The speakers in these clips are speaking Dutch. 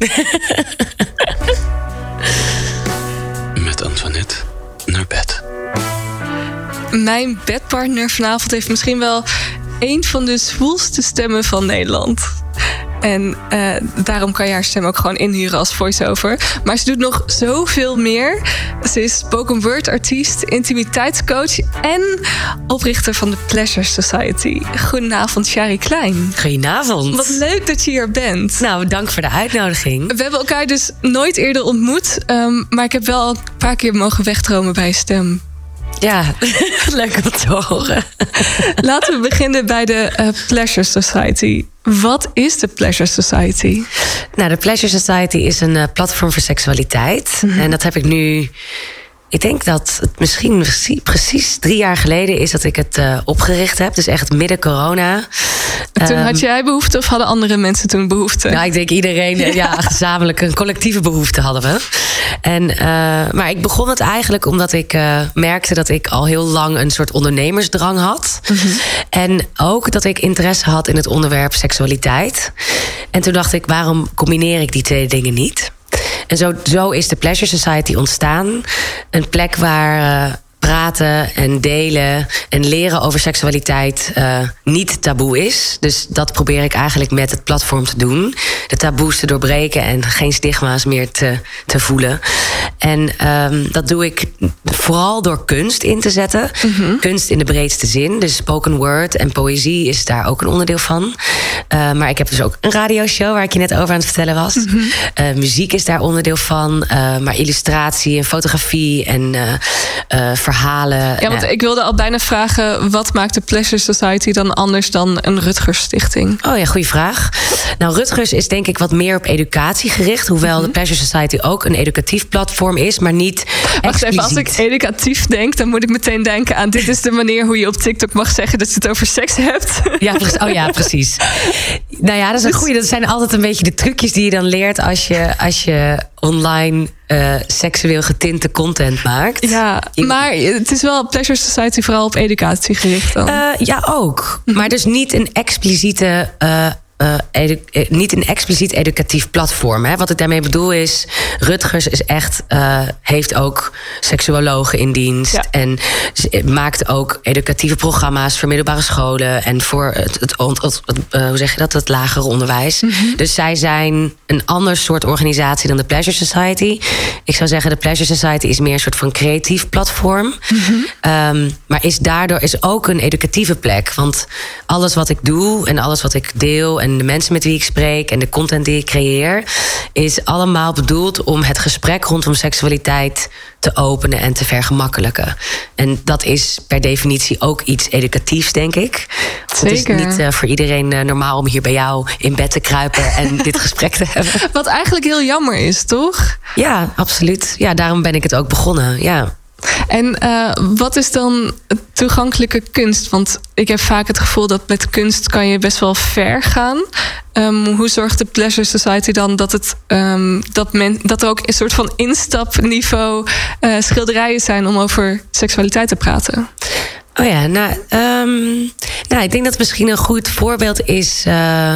Met Antoinette naar bed. Mijn bedpartner vanavond heeft misschien wel een van de zwoelste stemmen van Nederland. En uh, daarom kan je haar stem ook gewoon inhuren als voice-over. Maar ze doet nog zoveel meer. Ze is spoken word artiest, intimiteitscoach en oprichter van de Pleasure Society. Goedenavond, Shari Klein. Goedenavond. Wat leuk dat je hier bent. Nou, dank voor de uitnodiging. We hebben elkaar dus nooit eerder ontmoet. Um, maar ik heb wel een paar keer mogen wegdromen bij je stem. Ja, leuk om te horen. Laten we beginnen bij de uh, Pleasure Society. Wat is de Pleasure Society? Nou, de Pleasure Society is een uh, platform voor seksualiteit. Mm -hmm. En dat heb ik nu. Ik denk dat het misschien precies drie jaar geleden is dat ik het uh, opgericht heb. Dus echt midden corona. Toen um, had jij behoefte of hadden andere mensen toen behoefte? Nou, ik denk iedereen, ja, ja gezamenlijk een collectieve behoefte hadden we. En, uh, maar ik begon het eigenlijk omdat ik uh, merkte dat ik al heel lang een soort ondernemersdrang had. Mm -hmm. En ook dat ik interesse had in het onderwerp seksualiteit. En toen dacht ik, waarom combineer ik die twee dingen niet? En zo, zo is de Pleasure Society ontstaan. Een plek waar uh, praten en delen en leren over seksualiteit uh, niet taboe is. Dus dat probeer ik eigenlijk met het platform te doen. De taboes te doorbreken en geen stigma's meer te, te voelen. En um, dat doe ik vooral door kunst in te zetten. Mm -hmm. Kunst in de breedste zin. Dus spoken word en poëzie is daar ook een onderdeel van. Uh, maar ik heb dus ook een radioshow waar ik je net over aan het vertellen was. Mm -hmm. uh, muziek is daar onderdeel van. Maar illustratie en fotografie en verhalen. Ja, want ik wilde al bijna vragen... wat maakt de Pleasure Society dan anders dan een Rutgers Stichting? Oh ja, goede vraag. Nou, Rutgers is denk ik wat meer op educatie gericht. Hoewel mm -hmm. de Pleasure Society ook een educatief platform is, maar niet Wacht even, als ik educatief denk, dan moet ik meteen denken aan... dit is de manier hoe je op TikTok mag zeggen dat je het over seks hebt. Ja, oh ja, precies. nou ja, dat is een goede. Dat zijn altijd een beetje de trucjes die je dan leert als je, als je online uh, seksueel getinte content maakt. Ja, maar het is wel Pleasure Society vooral op educatie gericht dan. Uh, ja, ook. Maar dus niet een expliciete... Uh, uh, edu niet een expliciet educatief platform. Hè. Wat ik daarmee bedoel is, Rutgers is echt, uh, heeft ook seksuologen in dienst. Ja. En maakt ook educatieve programma's voor middelbare scholen en voor het, het, het, het uh, hoe zeg je dat, het lagere onderwijs. Mm -hmm. Dus zij zijn een ander soort organisatie dan de Pleasure Society. Ik zou zeggen, de Pleasure Society is meer een soort van creatief platform. Mm -hmm. um, maar is daardoor is ook een educatieve plek. Want alles wat ik doe en alles wat ik deel en en de mensen met wie ik spreek en de content die ik creëer, is allemaal bedoeld om het gesprek rondom seksualiteit te openen en te vergemakkelijken. En dat is per definitie ook iets educatiefs, denk ik. Zeker. Het is niet uh, voor iedereen uh, normaal om hier bij jou in bed te kruipen en dit gesprek te hebben. Wat eigenlijk heel jammer is, toch? Ja, absoluut. Ja, daarom ben ik het ook begonnen. Ja. En uh, wat is dan toegankelijke kunst? Want ik heb vaak het gevoel dat met kunst kan je best wel ver gaan. Um, hoe zorgt de Pleasure Society dan dat, het, um, dat, men, dat er ook een soort van instapniveau uh, schilderijen zijn om over seksualiteit te praten? Oh ja, nou, um, nou, ik denk dat misschien een goed voorbeeld is. Uh,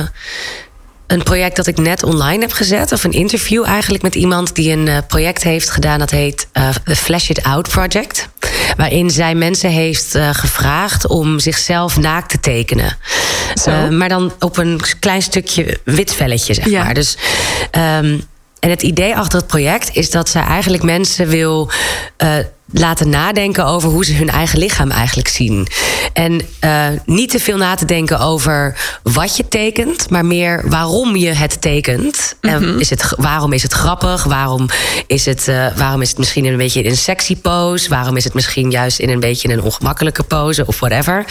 een project dat ik net online heb gezet. Of een interview eigenlijk met iemand die een uh, project heeft gedaan. Dat heet uh, The Flash It Out Project. Waarin zij mensen heeft uh, gevraagd om zichzelf naakt te tekenen. maar dan op een klein stukje wit velletje, zeg ja. maar. Dus... Um, en het idee achter het project is dat zij eigenlijk mensen wil uh, laten nadenken over hoe ze hun eigen lichaam eigenlijk zien. En uh, niet te veel na te denken over wat je tekent, maar meer waarom je het tekent. Mm -hmm. is het waarom is het grappig? Waarom is het, uh, waarom is het misschien een beetje in een sexy pose? Waarom is het misschien juist in een beetje een ongemakkelijke pose of whatever?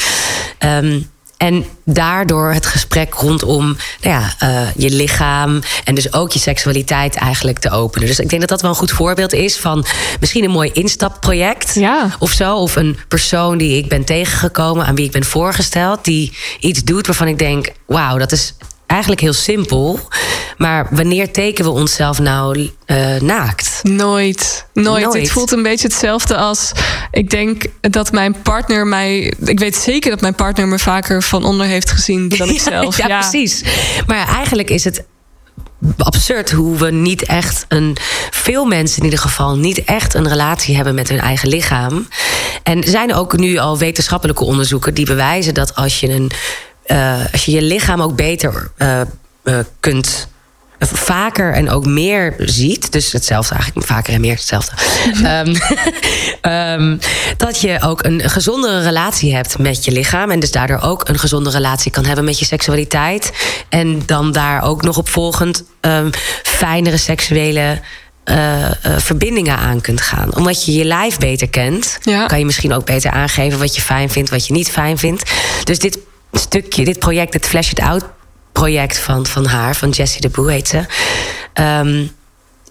Um, En daardoor het gesprek rondom nou ja, uh, je lichaam en dus ook je seksualiteit eigenlijk te openen. Dus ik denk dat dat wel een goed voorbeeld is van misschien een mooi instapproject ja. of zo. Of een persoon die ik ben tegengekomen, aan wie ik ben voorgesteld, die iets doet waarvan ik denk: wauw, dat is eigenlijk heel simpel. Maar wanneer tekenen we onszelf nou uh, naakt? Nooit. Nooit. Nooit. Het voelt een beetje hetzelfde als. Ik denk dat mijn partner mij. Ik weet zeker dat mijn partner me vaker van onder heeft gezien dan ik zelf. ja, ja, precies. Maar eigenlijk is het absurd hoe we niet echt een. Veel mensen in ieder geval niet echt een relatie hebben met hun eigen lichaam. En er zijn ook nu al wetenschappelijke onderzoeken die bewijzen dat als je een. Uh, als je je lichaam ook beter uh, uh, kunt vaker en ook meer ziet. Dus hetzelfde eigenlijk, vaker en meer hetzelfde. um, um, dat je ook een gezondere relatie hebt met je lichaam. En dus daardoor ook een gezonde relatie kan hebben met je seksualiteit. En dan daar ook nog op volgend um, fijnere seksuele uh, uh, verbindingen aan kunt gaan. Omdat je je lijf beter kent, ja. kan je misschien ook beter aangeven wat je fijn vindt, wat je niet fijn vindt. Dus dit stukje, dit project, het Flash It Out project van, van haar, van Jessie de Boe heet ze. Um,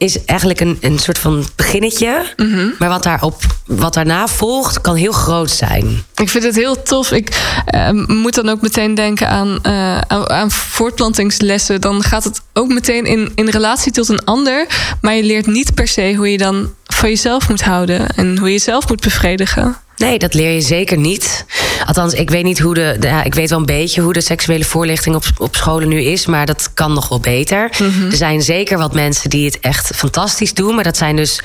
is eigenlijk een, een soort van beginnetje. Mm -hmm. Maar wat, daarop, wat daarna volgt, kan heel groot zijn. Ik vind het heel tof. Ik uh, moet dan ook meteen denken aan, uh, aan, aan, voortplantingslessen. Dan gaat het ook meteen in, in relatie tot een ander. Maar je leert niet per se hoe je dan van jezelf moet houden. En hoe je jezelf moet bevredigen. Nee, dat leer je zeker niet. Althans, ik weet niet hoe de. de ja, ik weet wel een beetje hoe de seksuele voorlichting op, op scholen nu is, maar dat kan nog wel beter. Mm -hmm. Er zijn zeker wat mensen die het echt fantastisch doen, maar dat zijn dus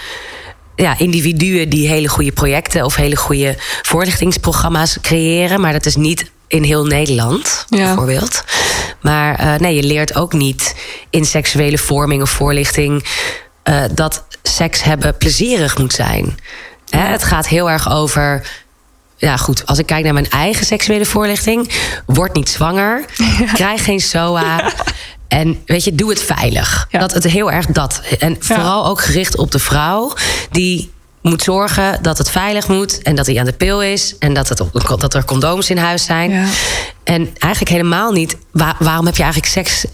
ja, individuen die hele goede projecten of hele goede voorlichtingsprogramma's creëren. Maar dat is niet in heel Nederland, ja. bijvoorbeeld. Maar uh, nee, je leert ook niet in seksuele vorming of voorlichting uh, dat seks hebben plezierig moet zijn. Hè, het gaat heel erg over. Ja, goed. Als ik kijk naar mijn eigen seksuele voorlichting. Word niet zwanger. Ja. Krijg geen SOA. Ja. En weet je, doe het veilig. Ja. Dat het heel erg dat. En vooral ook gericht op de vrouw. Die moet zorgen dat het veilig moet. En dat hij aan de pil is. En dat, het op, dat er condooms in huis zijn. En eigenlijk helemaal niet. Waar, waarom heb je eigenlijk seks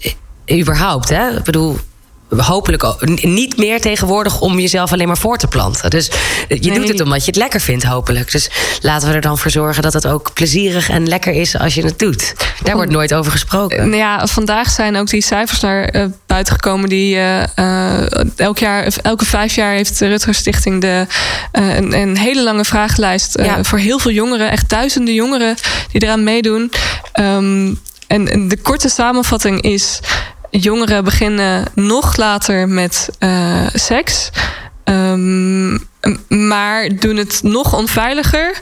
überhaupt? Hè? Ik bedoel, hopelijk ook niet meer tegenwoordig om jezelf alleen maar voor te planten. Dus je nee. doet het omdat je het lekker vindt, hopelijk. Dus laten we er dan voor zorgen dat het ook plezierig en lekker is als je het doet. Daar wordt nooit over gesproken. Nou ja, vandaag zijn ook die cijfers naar uh, buiten gekomen. Die uh, elk jaar, elke vijf jaar heeft de Rutger Stichting de, uh, een, een, hele lange vragenlijst ja. voor heel veel jongeren. Echt duizenden jongeren die eraan meedoen. Um, en, en de korte samenvatting is jongeren beginnen nog later met uh, seks. Um, maar doen het nog onveiliger.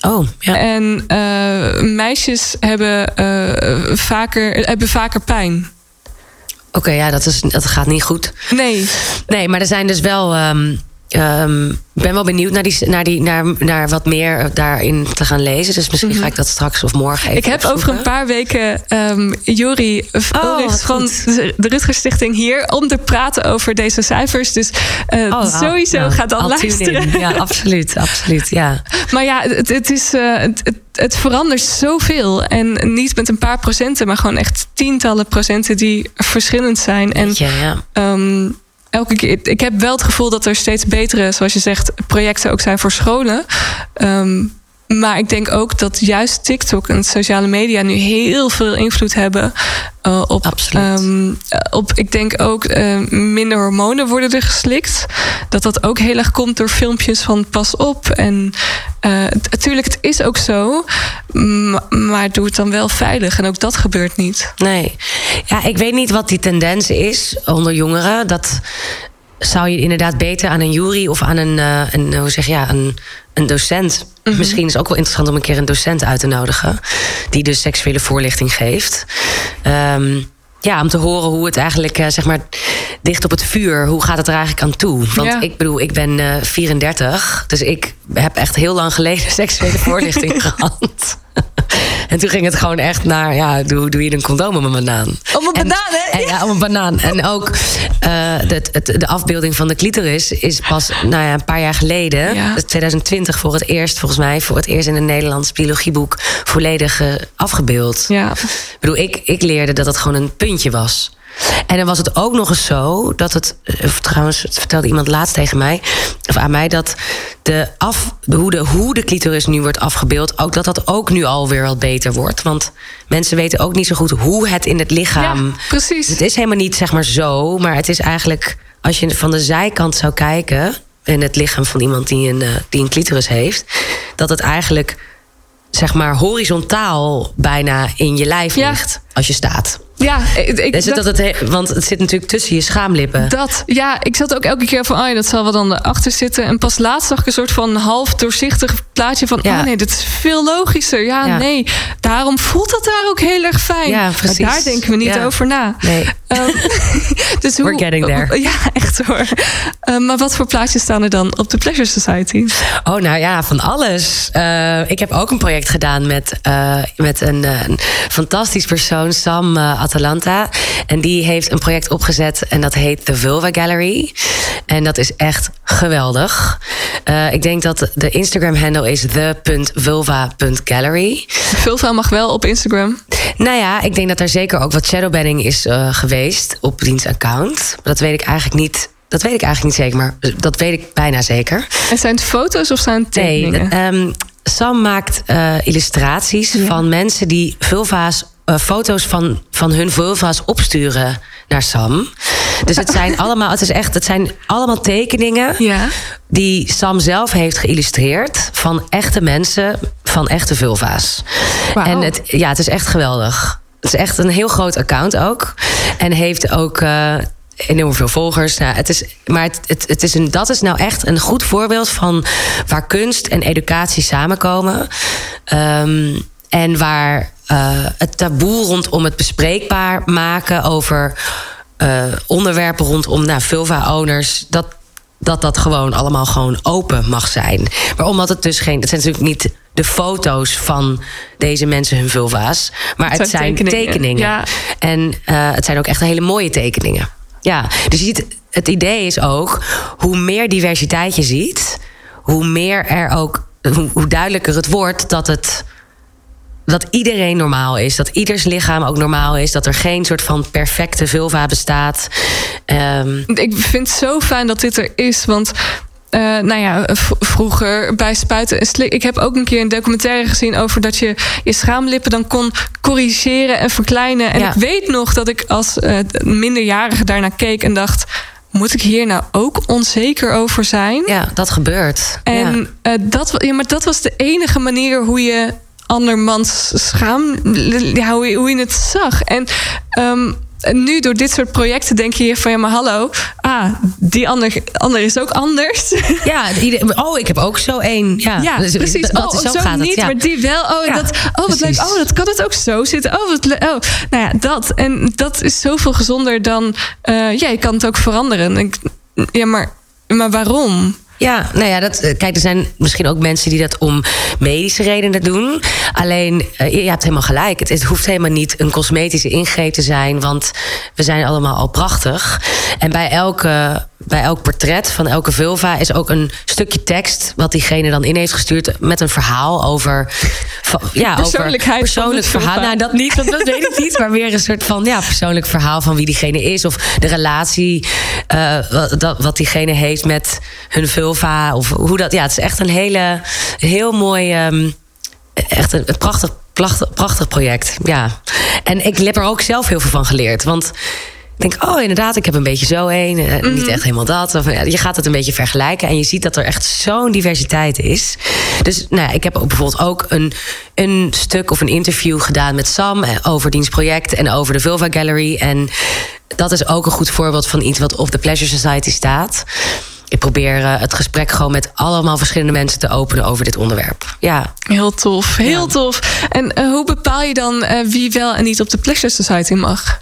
Oh, ja. En uh, meisjes hebben, uh, vaker, hebben vaker pijn. Oké, okay, ja, dat, is, dat gaat niet goed. Nee. Nee, maar er zijn dus wel. Um, um, ben wel benieuwd naar, die, naar, die, naar, naar wat meer daarin te gaan lezen. Dus misschien -hmm. ga ik dat straks of morgen even Ik heb opzoeken. over een paar weken um, Jori oh, van de Rutger Stichting hier... om te praten over deze cijfers. Dus uh, oh, sowieso nou, gaat dan luisteren. Ja, absoluut, absoluut, ja. Maar ja, het, het is... Uh, het, het, het verandert zoveel. En niet met een paar procenten, maar gewoon echt tientallen procenten die verschillend zijn. En ja, ja. Um, elke keer. Ik heb wel het gevoel dat er steeds betere, zoals je zegt, projecten ook zijn voor scholen. Um, maar ik denk ook dat juist TikTok en sociale media nu heel veel invloed hebben uh, op. Absoluut. Um, op ik denk ook uh, minder hormonen worden er geslikt. Dat dat ook heel erg komt door filmpjes van pas op. En natuurlijk, uh, het is ook zo. Maar doe het dan wel veilig. En ook dat gebeurt niet. Nee. Ja, ik weet niet wat die tendens is onder jongeren. Dat zou je inderdaad beter aan een jury of aan een, een hoe zeg je, ja, een, een docent. Mm -hmm. Misschien is het ook wel interessant om een keer een docent uit te nodigen. Die dus seksuele voorlichting geeft. Um, ja, om te horen hoe het eigenlijk, uh, zeg maar, dicht op het vuur, hoe gaat het er eigenlijk aan toe? Want ja. ik bedoel, ik ben uh, 34, dus ik heb echt heel lang geleden seksuele voorlichting gehad. En toen ging het gewoon echt naar, ja, doe, doe je een condoom om een banaan. Om een en, banaan, hè? En, ja, om een banaan. En ook uh, de, de, de afbeelding van de clitoris is pas nou ja, een paar jaar geleden, ja. 2020 voor het eerst, volgens mij, voor het eerst in een Nederlands biologieboek volledig uh, afgebeeld. Ja. Ik bedoel, ik, ik leerde dat het gewoon een puntje was. En dan was het ook nog eens zo dat het. Of trouwens, het vertelde iemand laatst tegen mij. Of aan mij dat de af, hoe, de, hoe de clitoris nu wordt afgebeeld. Ook dat dat ook nu alweer wat beter wordt. Want mensen weten ook niet zo goed hoe het in het lichaam. Ja, precies. Het is helemaal niet zeg maar zo. Maar het is eigenlijk. Als je van de zijkant zou kijken. in het lichaam van iemand die een, die een clitoris heeft. dat het eigenlijk zeg maar horizontaal bijna in je lijf ligt als je staat. Ja, ik, ik Is het dat het he- want het zit natuurlijk tussen je schaamlippen. Dat, ja, ik zat ook elke keer van, oh ja, dat zal wel dan erachter zitten. En pas laatst zag ik een soort van half doorzichtig plaatje van, Ja. oh nee, dit is veel logischer. Ja, Ja. nee, daarom voelt dat daar ook heel erg fijn. Ja, Maar precies. daar denken we niet Ja. over na. Nee. Ehm, dus hoe, We're getting there. Ja, echt hoor. Ehm, maar wat voor plaatjes staan er dan op de Pleasure Society? Oh, nou ja, van alles. Eh, ik heb ook een project gedaan met, eh, met een, eh, een fantastisch persoon, Sam eh, Atalanta. En die heeft een project opgezet en dat heet The Vulva Gallery. En dat is echt geweldig. Eh, ik denk dat de Instagram-handle is the.vulva.gallery. Vulva mag wel op Instagram. Nou ja, ik denk dat er zeker ook wat shadowbanning is eh, geweest op diens account. Dat weet ik eigenlijk niet. Dat weet ik eigenlijk niet zeker, maar dat weet ik bijna zeker. En zijn het foto's of zijn het Nee, tekeningen? ehm, Sam maakt eh, illustraties van mensen die vulva's, eh, foto's van, van hun vulva's opsturen naar Sam. Dus het zijn allemaal, het is echt, het zijn allemaal tekeningen ja. die Sam zelf heeft geïllustreerd van echte mensen, van echte vulva's. En het, ja, het is echt geweldig. Het is echt een heel groot account ook. En heeft ook eh, enorm veel volgers. Nou, het is, maar het, het, het is een, dat is nou echt een goed voorbeeld van waar kunst en educatie samenkomen. Ehm, en waar eh, het taboe rondom het bespreekbaar maken over eh, onderwerpen rondom nou, vulva-owners. Dat, dat dat gewoon allemaal gewoon open mag zijn. Maar omdat het dus geen... Het zijn natuurlijk niet de foto's van deze mensen hun vulva's. Maar het, zijn zijn tekeningen, tekeningen. ja. En eh, het zijn ook echt hele mooie tekeningen. Ja, dus je ziet, het idee is ook... hoe meer diversiteit je ziet... hoe meer er ook... hoe, hoe duidelijker het wordt dat het dat iedereen normaal is. Dat ieders lichaam ook normaal is. Dat er geen soort van perfecte vulva bestaat. Ehm, Ik vind het zo fijn dat dit er is, want... eh, nou ja, vroeger bij spuiten en slik. Ik heb ook een keer een documentaire gezien over dat je je schaamlippen dan kon corrigeren en verkleinen. En Ja. ik weet nog dat ik als eh, minderjarige daarnaar keek en dacht: moet ik hier nou ook onzeker over zijn? ja, dat gebeurt. En ja. eh, dat, ja, maar dat was de enige manier hoe je andermans schaam, ja, hoe, je, hoe je het zag. En en nu door dit soort projecten denk je van ja, maar hallo, ah, die ander, ander is ook anders. Ja, oh, ik heb ook zo één. Ja, Ja, Dus precies. Dat, oh, zo, zo, gaat niet, het. Ja. maar die wel. Oh, Ja, dat, oh wat leuk. Oh, dat kan het ook zo zitten. Oh, wat le- oh. Nou ja, dat. En dat is zoveel gezonder dan... eh, ja, je kan het ook veranderen. Ik, ja, maar, maar waarom? Ja, nou ja, dat, eh, kijk, er zijn misschien ook mensen die dat om medische redenen doen. Alleen, eh, je, hebt helemaal gelijk. Het, het hoeft helemaal niet een cosmetische ingreep te zijn, want we zijn allemaal al prachtig. En bij, elke, bij elk portret van elke vulva is ook een stukje tekst wat diegene dan in heeft gestuurd met een verhaal over. Ja, Persoonlijkheid over persoonlijk verhaal. Nou, dat niet, want dat weet ik niet. Maar weer een soort van ja, persoonlijk verhaal van wie diegene is. Of de relatie eh, wat, diegene heeft met hun vulva. Of hoe dat. Ja, het is echt een hele, heel mooi. ehm, echt een, een prachtig, prachtig, prachtig project. Ja. En ik heb er ook zelf heel veel van geleerd. Want ik denk, oh inderdaad, ik heb een beetje zo een. eh, Niet echt helemaal dat. Of, ja, je gaat het een beetje vergelijken. En je ziet dat er echt zo'n diversiteit is. Dus nou, ja, ik heb ook bijvoorbeeld ook een, een stuk of een interview gedaan met Sam. eh, Over diens project en over de Vulva Gallery. En dat is ook een goed voorbeeld van iets wat op de Pleasure Society staat. Ik probeer eh, het gesprek gewoon met allemaal verschillende mensen te openen over dit onderwerp. Ja, Heel tof, heel Ja. tof. En eh, hoe bepaal je dan eh, wie wel en niet op de Pleasure Society mag?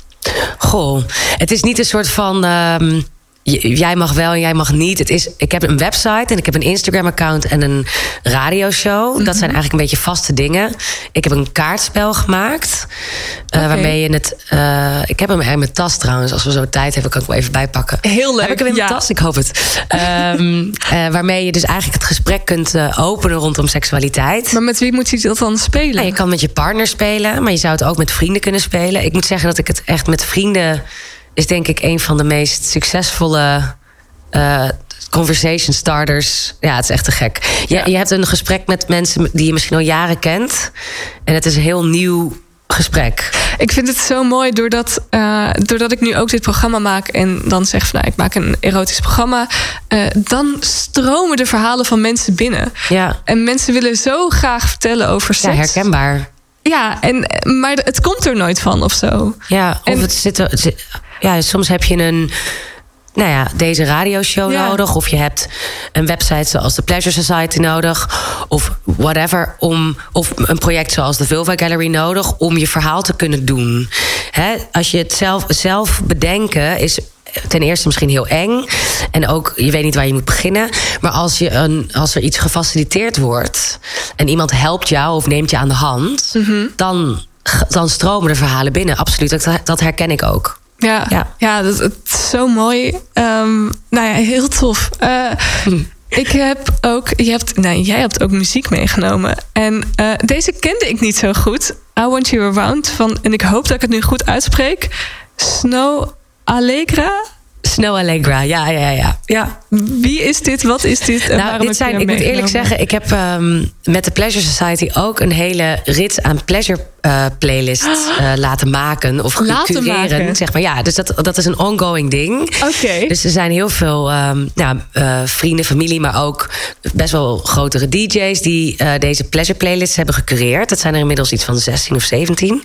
Goh, het is niet een soort van. ehm, jij mag wel en jij mag niet. Het is, ik heb een website en ik heb een Instagram-account en een radioshow. Dat zijn eigenlijk een beetje vaste dingen. Ik heb een kaartspel gemaakt. eh. Waarmee je het. eh, ik heb hem in mijn tas trouwens. Als we zo tijd hebben, kan ik hem even bijpakken. Heel leuk, Heb ik hem in mijn tas? Ik hoop het. Ehm, eh, waarmee je dus eigenlijk het gesprek kunt openen rondom seksualiteit. Maar met wie moet je dat dan spelen? Je kan met je partner spelen, maar je zou het ook met vrienden kunnen spelen. Ik moet zeggen dat ik het echt met vrienden is denk ik een van de meest succesvolle eh, conversation starters. Ja, het is echt te gek. Je, Ja. je hebt een gesprek met mensen die je misschien al jaren kent. En het is een heel nieuw gesprek. Ik vind het zo mooi doordat, eh, doordat ik nu ook dit programma maak en dan zeg van nou, ik maak een erotisch programma. eh, dan stromen de verhalen van mensen binnen. Ja, En mensen willen zo graag vertellen over ja seks. herkenbaar. Ja, en, maar het komt er nooit van of zo. Ja, of En- het zit, er- het zit- ja, soms heb je een, nou ja, deze radioshow Ja. nodig. Of je hebt een website zoals de Pleasure Society nodig. Of whatever. Om, of een project zoals de Vulva Gallery nodig. Om je verhaal te kunnen doen. Hè, als je het zelf, zelf bedenken is ten eerste misschien heel eng. En ook, je weet niet waar je moet beginnen. Maar als, je een, als er iets gefaciliteerd wordt... en iemand helpt jou of neemt je aan de hand... dan, dan stromen de verhalen binnen. Absoluut, dat, dat herken ik ook. Ja, ja. Ja. dat, het is zo mooi. Ehm, nou ja, heel tof. Eh, Ik heb ook, je hebt, nee, jij hebt ook muziek meegenomen. En eh, deze kende ik niet zo goed. I Want You Around van, en ik hoop dat ik het nu goed uitspreek. Snow Allegra. Snow Allegra, ja, ja, ja. ja. Wie is dit? Wat is dit? En Nou, dit je zijn, ik moet eerlijk zeggen, ik heb ehm, met de Pleasure Society ook een hele rits aan pleasure eh, playlists eh, laten maken of Laten maken? zeg maar. Ja, dus dat, dat is een ongoing ding. Oké. Dus er zijn heel veel ehm, nou, eh, vrienden, familie, maar ook best wel grotere DJ's die deze pleasure playlists hebben gecureerd. Dat zijn er inmiddels iets van 16 of 17.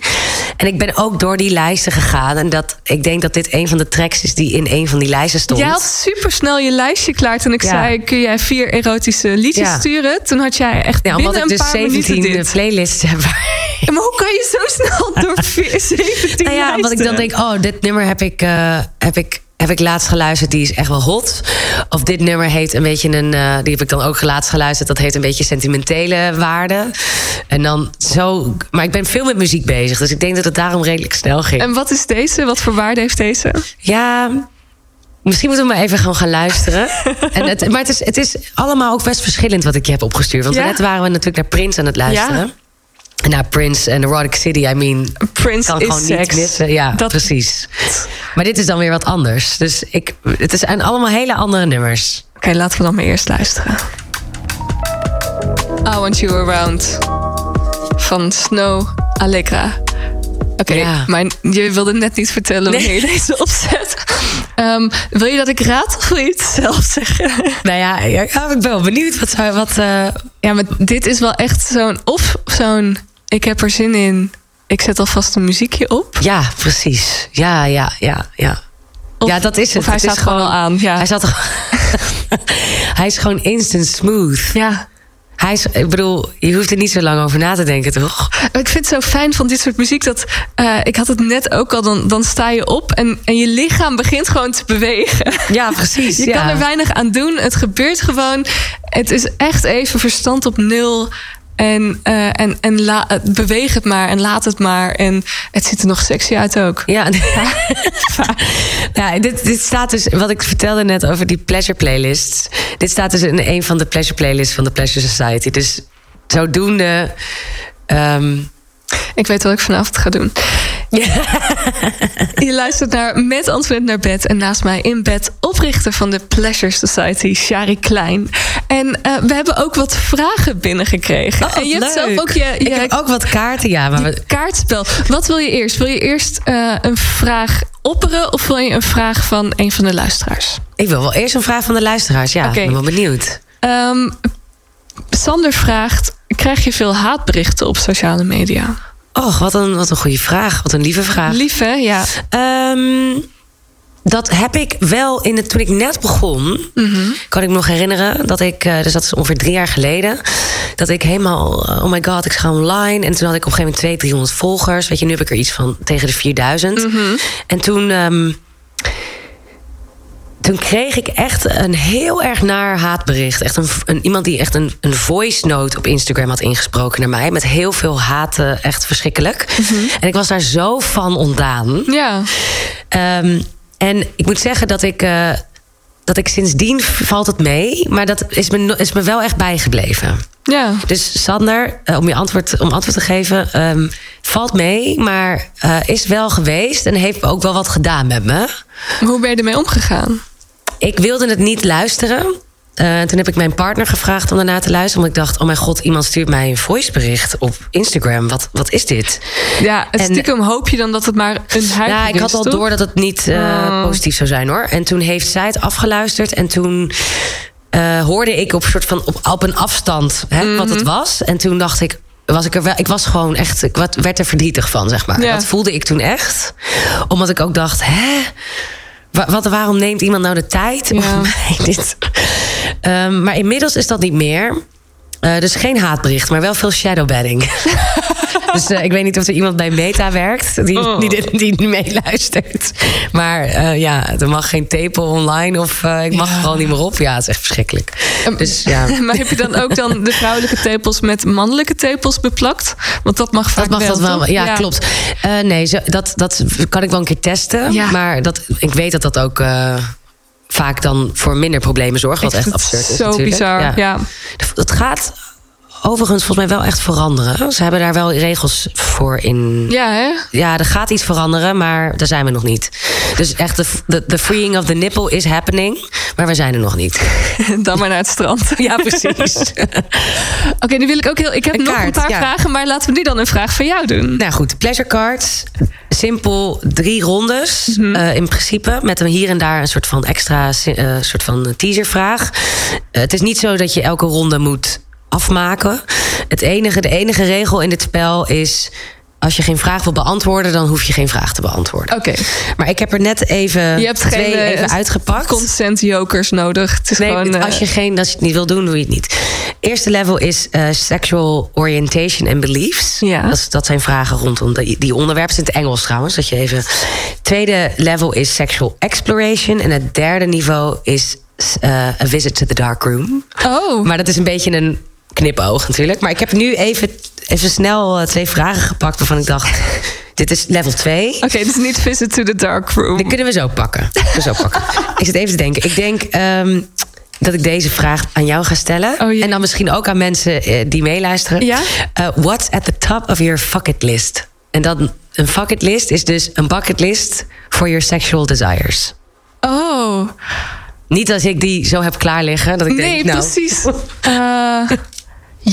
En ik ben ook door die lijsten gegaan. En dat, ik denk dat dit een van de tracks is die in een van die lijsten stond. Jij had super snel je lijstje klaar toen ik Ja. zei: kun jij vier erotische liedjes Ja. sturen? Toen had jij echt Ja, binnen omdat ik een dus paar 17 minuten dit. playlists heb. Maar hoe kan je zo snel door vier- 17 Nou ja, want ik dan denk, oh, dit nummer heb ik, eh, heb ik, heb ik laatst geluisterd, die is echt wel hot. Of dit nummer heeft een beetje een, eh, die heb ik dan ook laatst geluisterd, dat heeft een beetje sentimentele waarde. En dan zo, maar ik ben veel met muziek bezig, dus ik denk dat het daarom redelijk snel ging. En wat is deze? Wat voor waarde heeft deze? Ja, misschien moeten we maar even gewoon gaan luisteren. en het, maar het is, het is allemaal ook best verschillend wat ik je heb opgestuurd. Want Ja. net waren we natuurlijk naar Prince aan het luisteren. Ja. En naar Prince en Erotic City, I mean, Prince kan is gewoon seks. niet missen. Ja, Dat- precies. Maar dit is dan weer wat anders. Dus ik, het zijn allemaal hele andere nummers. Oké, laten we dan maar eerst luisteren. I Want You Around van Snow Allegra. Oké, Ja. maar je wilde net niet vertellen wanneer je deze opzet. Ehm, wil je dat ik raad of wil je het zelf zeggen? Nou ja, ja, ja, ik ben wel benieuwd wat... wat eh, Ja, maar dit is wel echt zo'n... Of zo'n... Ik heb er zin in. Ik zet alvast een muziekje op. ja, precies. Ja, ja, ja, ja. Of, ja, dat is het. Of hij Het staat gewoon al aan. Ja. Hij, zat hij is gewoon instant smooth. ja. Hij is, ik bedoel, je hoeft er niet zo lang over na te denken, toch? Ik vind het zo fijn van dit soort muziek dat eh, ik had het net ook al. Dan, dan sta je op en, en je lichaam begint gewoon te bewegen. Ja, precies. Je ja. kan er weinig aan doen. Het gebeurt gewoon. Het is echt even verstand op nul. En, eh, en, en la, eh, beweeg het maar en laat het maar. En het ziet er nog sexy uit ook. Ja, ja dit, dit staat dus, wat ik vertelde net over die pleasure playlists. Dit staat dus in een van de pleasure playlists van de Pleasure Society. Dus zodoende. ehm, Ik weet wat ik vanavond ga doen. Je luistert naar Met Antoinette naar bed. En naast mij in bed oprichter van de Pleasure Society, Shari Klein. En eh, we hebben ook wat vragen binnengekregen. oh, en je hebt leuk. zelf ook je, je ik heb ook wat kaarten, ja. Maar we- kaartspel. Wat wil je eerst? Wil je eerst eh, een vraag opperen of wil je een vraag van een van de luisteraars? ik wil wel eerst een vraag van de luisteraars. Ja, ik ben wel benieuwd. Ehm, Sander vraagt: krijg je veel haatberichten op sociale media? Och, wat een, wat een goede vraag. Wat een lieve vraag. Lief hè? Ja. Ehm, dat heb ik wel in het, toen ik net begon. Kan ik me nog herinneren dat ik, eh, dus dat is ongeveer drie jaar geleden. Dat ik helemaal, eh, oh my god, ik ga online. En toen had ik op een gegeven moment 200, 300 volgers. Weet je, nu heb ik er iets van tegen de 4000. En toen. ehm, toen kreeg ik echt een heel erg naar haatbericht. Echt een, een, iemand die echt een, een voice note op Instagram had ingesproken naar mij. Met heel veel haten, echt verschrikkelijk. En ik was daar zo van ontdaan. Ja. Ehm, en ik moet zeggen dat ik, eh, dat ik sindsdien valt het mee. Maar dat is me, is me wel echt bijgebleven. Ja. Dus Sander, eh, om je antwoord, om antwoord te geven, ehm, valt mee, maar eh, is wel geweest en heeft ook wel wat gedaan met me. Hoe ben je ermee omgegaan? Ik wilde het niet luisteren. Eh, toen heb ik mijn partner gevraagd om daarna te luisteren. Omdat ik dacht, oh mijn god, iemand stuurt mij een voicebericht op Instagram. Wat, wat is dit? Ja, En- stiekem hoop je dan dat het maar een huid Ja, ik had al door dat het niet eh, Oh. positief zou zijn hoor. En toen heeft zij het afgeluisterd. En toen eh, hoorde ik op, soort van, op, op een afstand hè, wat Mhm. het was. En toen dacht ik, was ik er wel. Ik was gewoon echt. Ik wat- werd er verdrietig van, zeg maar. Ja. Dat voelde ik toen echt. Omdat ik ook dacht, hè? Wa- Wat, waarom neemt iemand nou de tijd Ja. om mij dit? Ehm, maar inmiddels is dat niet meer. Eh, dus geen haatbericht, maar wel veel shadowbanning. dus eh, ik weet niet of er iemand bij Meta werkt die, Oh. die, dit, die meeluistert. Maar eh, ja, er mag geen tepel online of eh, ik mag Ja. er gewoon niet meer op. Ja, het is echt verschrikkelijk. Ehm, Dus ja. Maar heb je dan ook dan de vrouwelijke tepels met mannelijke tepels beplakt? Want dat mag vaak Dat mag dat wel. toch? Ja, klopt. Nee, zo, dat, dat kan ik wel een keer testen. Ja. Maar dat, ik weet dat dat ook vaak dan voor minder problemen zorgt. Wat echt absurd is. Zo natuurlijk. bizar. Ja. Het gaat overigens volgens mij wel echt veranderen. Ze hebben daar wel regels voor in. Ja, hè? Ja, er gaat iets veranderen, maar daar zijn we nog niet. Dus echt, de, de, de freeing of the nipple is happening. Maar we zijn er nog niet. Dan maar naar het strand. Ja, precies. Oké, nu wil ik ook heel. Ik heb Een nog kaart, een paar ja. vragen, maar laten we nu dan een vraag van jou doen. Nou goed, pleasure cards. Simpel drie rondes. Mhm. eh, in principe. Met een hier en daar een soort van extra eh, soort van teaservraag. Eh, het is niet zo dat je elke ronde moet afmaken. Het enige, de enige regel in dit spel is. Als je geen vraag wil beantwoorden, dan hoef je geen vraag te beantwoorden. Oké, Maar ik heb er net even je hebt twee geen eh, even uitgepakt. consent jokers nodig. Het is Nee, gewoon. eh, als je geen, als je het niet wil doen, doe je het niet. Eerste level is eh, sexual orientation and beliefs. Ja. Dat, is- dat zijn vragen rondom die, die onderwerpen. Het in het Engels trouwens. Dat je even. Tweede level is sexual exploration. En het derde niveau is eh, a visit to the dark room. Oh, Maar dat is een beetje een knipoog natuurlijk. Maar ik heb nu even, even snel eh, twee vragen gepakt waarvan ik dacht... dit is level 2. oké, dus niet visit to the dark room. Die kunnen we zo pakken. We zo pakken. Ik zit even te denken. Ik denk ehm, dat ik deze vraag aan jou ga stellen. Oh, en dan misschien ook aan mensen eh, die meeluisteren. Ja? Eh, what's at the top of your bucket list? En dan een bucket list is dus een bucket list for your sexual desires. Oh, Niet als ik die zo heb klaar liggen. Dat ik nee, denk, nou, precies.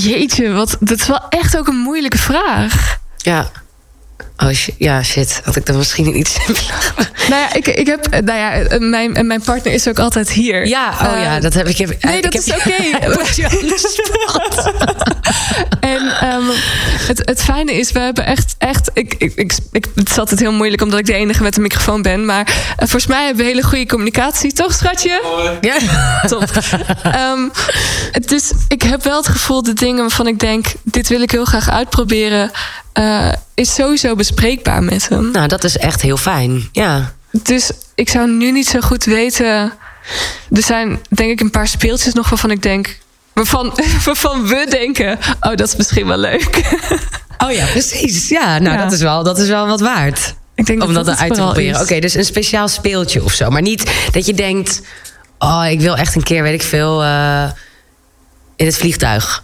jeetje, wat, dat is wel echt ook een moeilijke vraag. Ja. Oh, ja, shit. Had ik dan misschien niet simpeler. Nou ja, ik, ik heb, nou ja, eh, mijn, mijn partner is ook altijd hier. Ja, oh ja, dat heb ik. heb- Nee, ik dat heb- is oké. Put En ehm, het, het fijne is, we hebben echt, echt ik, ik, ik, ik, het is altijd heel moeilijk omdat ik de enige met een microfoon ben. Maar eh, volgens mij hebben we hele goede communicatie, toch, schatje? Ja. Top. Ehm, dus ik heb wel het gevoel, de dingen waarvan ik denk, dit wil ik heel graag uitproberen, eh, is sowieso bespreekbaar met hem. Nou, dat is echt heel fijn. Ja. Dus ik zou nu niet zo goed weten. Er zijn denk ik een paar speeltjes nog waarvan ik denk. Waarvan, waarvan we denken, oh, dat is misschien wel leuk. Oh ja, precies. Ja, nou, Ja. Dat, is wel, dat is wel wat waard. Ik denk Om dat het eruit te proberen. Oké, dus een speciaal speeltje of zo. Maar niet dat je denkt... Oh, ik wil echt een keer, weet ik veel... eh, in het vliegtuig.